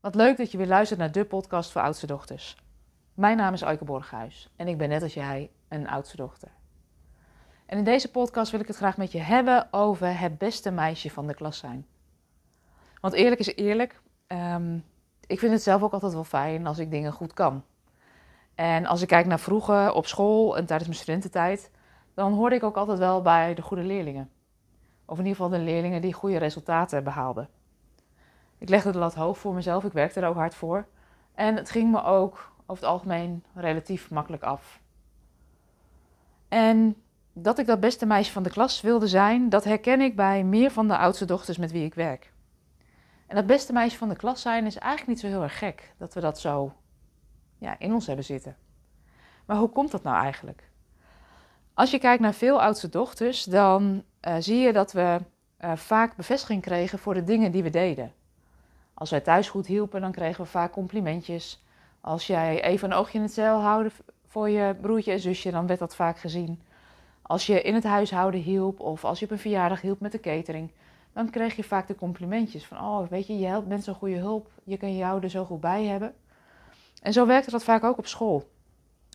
Wat leuk dat je weer luistert naar de podcast voor oudste dochters. Mijn naam is Aike Borghuis en ik ben net als jij een oudste dochter. En in deze podcast wil ik het graag met je hebben over het beste meisje van de klas zijn. Want eerlijk is eerlijk, ehm, ik vind het zelf ook altijd wel fijn als ik dingen goed kan. En als ik kijk naar vroeger op school en tijdens mijn studententijd, dan hoorde ik ook altijd wel bij de goede leerlingen. Of in ieder geval de leerlingen die goede resultaten behaalden. Ik legde de lat hoog voor mezelf, ik werkte er ook hard voor. En het ging me ook over het algemeen relatief makkelijk af. En dat ik dat beste meisje van de klas wilde zijn, dat herken ik bij meer van de oudste dochters met wie ik werk. En dat beste meisje van de klas zijn is eigenlijk niet zo heel erg gek dat we dat zo ja, in ons hebben zitten. Maar hoe komt dat nou eigenlijk? Als je kijkt naar veel oudste dochters, dan uh, zie je dat we uh, vaak bevestiging kregen voor de dingen die we deden. Als wij thuis goed hielpen, dan kregen we vaak complimentjes. Als jij even een oogje in het zeil houden voor je broertje en zusje, dan werd dat vaak gezien. Als je in het huishouden hielp of als je op een verjaardag hielp met de catering, dan kreeg je vaak de complimentjes van, oh weet je, je helpt met zo'n goede hulp, je kan jou er zo goed bij hebben. En zo werkte dat vaak ook op school.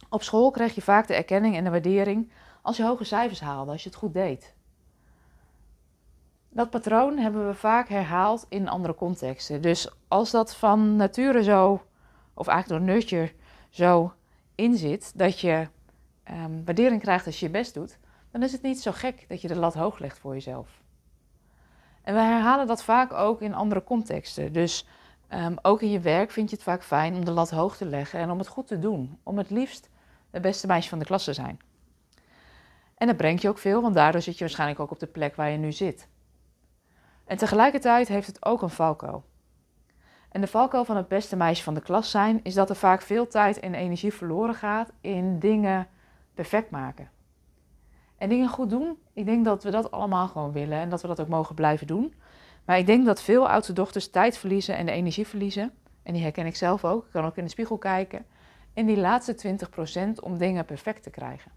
Op school kreeg je vaak de erkenning en de waardering als je hoge cijfers haalde, als je het goed deed. Dat patroon hebben we vaak herhaald in andere contexten. Dus als dat van nature zo, of eigenlijk door nurture zo inzit, dat je um, waardering krijgt als je je best doet, dan is het niet zo gek dat je de lat hoog legt voor jezelf. En we herhalen dat vaak ook in andere contexten. Dus um, ook in je werk vind je het vaak fijn om de lat hoog te leggen en om het goed te doen. Om het liefst het beste meisje van de klas te zijn. En dat brengt je ook veel, want daardoor zit je waarschijnlijk ook op de plek waar je nu zit. En tegelijkertijd heeft het ook een valkuil. En de valkuil van het beste meisje van de klas zijn is dat er vaak veel tijd en energie verloren gaat in dingen perfect maken. En dingen goed doen, ik denk dat we dat allemaal gewoon willen en dat we dat ook mogen blijven doen. Maar ik denk dat veel oudste dochters tijd verliezen en de energie verliezen. En die herken ik zelf ook. Ik kan ook in de spiegel kijken. In die laatste 20% om dingen perfect te krijgen.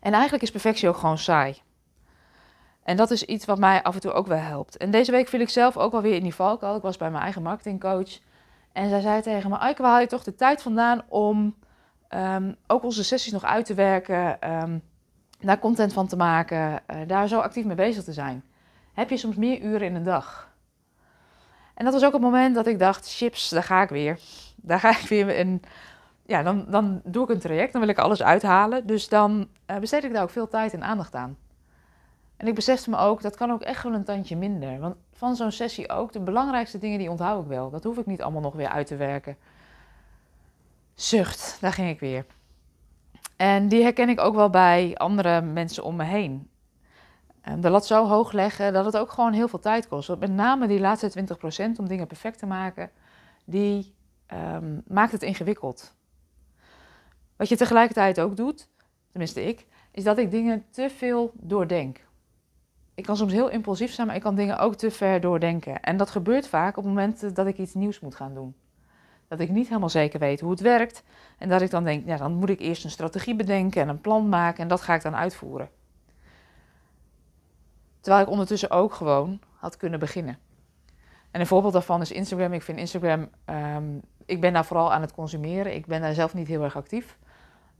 En eigenlijk is perfectie ook gewoon saai. En dat is iets wat mij af en toe ook wel helpt. En deze week viel ik zelf ook wel weer in die valkuil. Ik was bij mijn eigen marketingcoach. En zij zei tegen me, Aike, waar haal je toch de tijd vandaan om um, ook onze sessies nog uit te werken, um, daar content van te maken, uh, daar zo actief mee bezig te zijn? Heb je soms meer uren in een dag? En dat was ook het moment dat ik dacht, chips, daar ga ik weer. Daar ga ik weer. En ja, dan, dan doe ik een traject, dan wil ik alles uithalen. Dus dan uh, besteed ik daar ook veel tijd en aandacht aan. En ik besefte me ook, dat kan ook echt wel een tandje minder. Want van zo'n sessie ook, de belangrijkste dingen die onthoud ik wel. Dat hoef ik niet allemaal nog weer uit te werken. Zucht, daar ging ik weer. En die herken ik ook wel bij andere mensen om me heen. De lat zo hoog leggen dat het ook gewoon heel veel tijd kost. Met name die laatste 20% om dingen perfect te maken, die um, maakt het ingewikkeld. Wat je tegelijkertijd ook doet, tenminste ik, is dat ik dingen te veel doordenk ik kan soms heel impulsief zijn, maar ik kan dingen ook te ver doordenken. En dat gebeurt vaak op momenten dat ik iets nieuws moet gaan doen. Dat ik niet helemaal zeker weet hoe het werkt. En dat ik dan denk, ja, dan moet ik eerst een strategie bedenken en een plan maken en dat ga ik dan uitvoeren. Terwijl ik ondertussen ook gewoon had kunnen beginnen. En een voorbeeld daarvan is Instagram. Ik vind Instagram, um, ik ben daar vooral aan het consumeren. Ik ben daar zelf niet heel erg actief.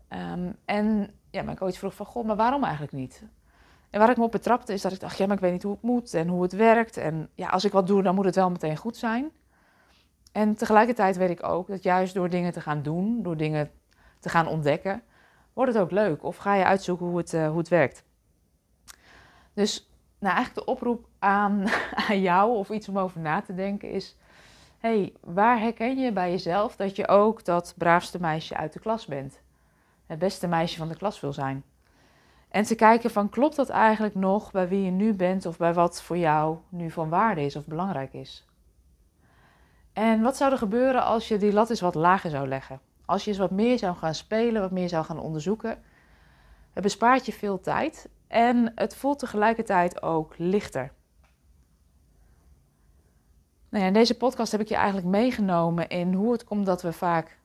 Um, en ja, mijn coach vroeg van, goh, maar waarom eigenlijk niet? En waar ik me op betrapte is dat ik dacht, ja, maar ik weet niet hoe het moet en hoe het werkt. En ja, als ik wat doe, dan moet het wel meteen goed zijn. En tegelijkertijd weet ik ook dat juist door dingen te gaan doen, door dingen te gaan ontdekken, wordt het ook leuk. Of ga je uitzoeken hoe het, uh, hoe het werkt. Dus nou, eigenlijk de oproep aan, aan jou of iets om over na te denken is... hey, waar herken je bij jezelf dat je ook dat braafste meisje uit de klas bent? Het beste meisje van de klas wil zijn? En te kijken van klopt dat eigenlijk nog bij wie je nu bent of bij wat voor jou nu van waarde is of belangrijk is. En wat zou er gebeuren als je die lat eens wat lager zou leggen? Als je eens wat meer zou gaan spelen, wat meer zou gaan onderzoeken. Het bespaart je veel tijd en het voelt tegelijkertijd ook lichter. Nou ja, in deze podcast heb ik je eigenlijk meegenomen in hoe het komt dat we vaak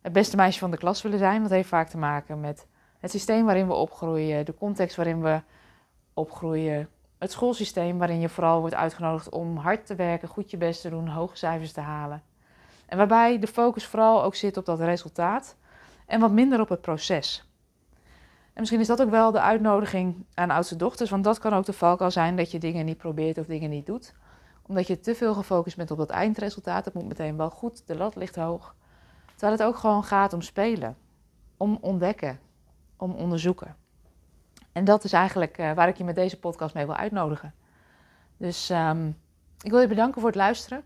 het beste meisje van de klas willen zijn. Dat heeft vaak te maken met het systeem waarin we opgroeien, de context waarin we opgroeien, het schoolsysteem waarin je vooral wordt uitgenodigd om hard te werken, goed je best te doen, hoge cijfers te halen. En waarbij de focus vooral ook zit op dat resultaat en wat minder op het proces. En misschien is dat ook wel de uitnodiging aan oudste dochters, want dat kan ook de valkuil zijn dat je dingen niet probeert of dingen niet doet. Omdat je te veel gefocust bent op dat eindresultaat. Het moet meteen wel goed, de lat ligt hoog. Terwijl het ook gewoon gaat om spelen, om ontdekken, om onderzoeken. En dat is eigenlijk uh, waar ik je met deze podcast mee wil uitnodigen. Dus um, ik wil je bedanken voor het luisteren.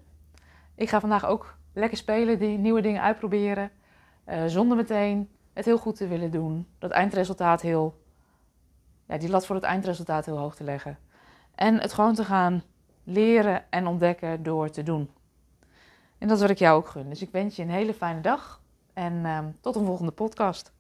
Ik ga vandaag ook lekker spelen, die nieuwe dingen uitproberen. Uh, zonder meteen het heel goed te willen doen. Dat eindresultaat heel. Ja, die lat voor het eindresultaat heel hoog te leggen. En het gewoon te gaan leren en ontdekken door te doen. En dat wat ik jou ook gun. Dus ik wens je een hele fijne dag en uh, tot een volgende podcast.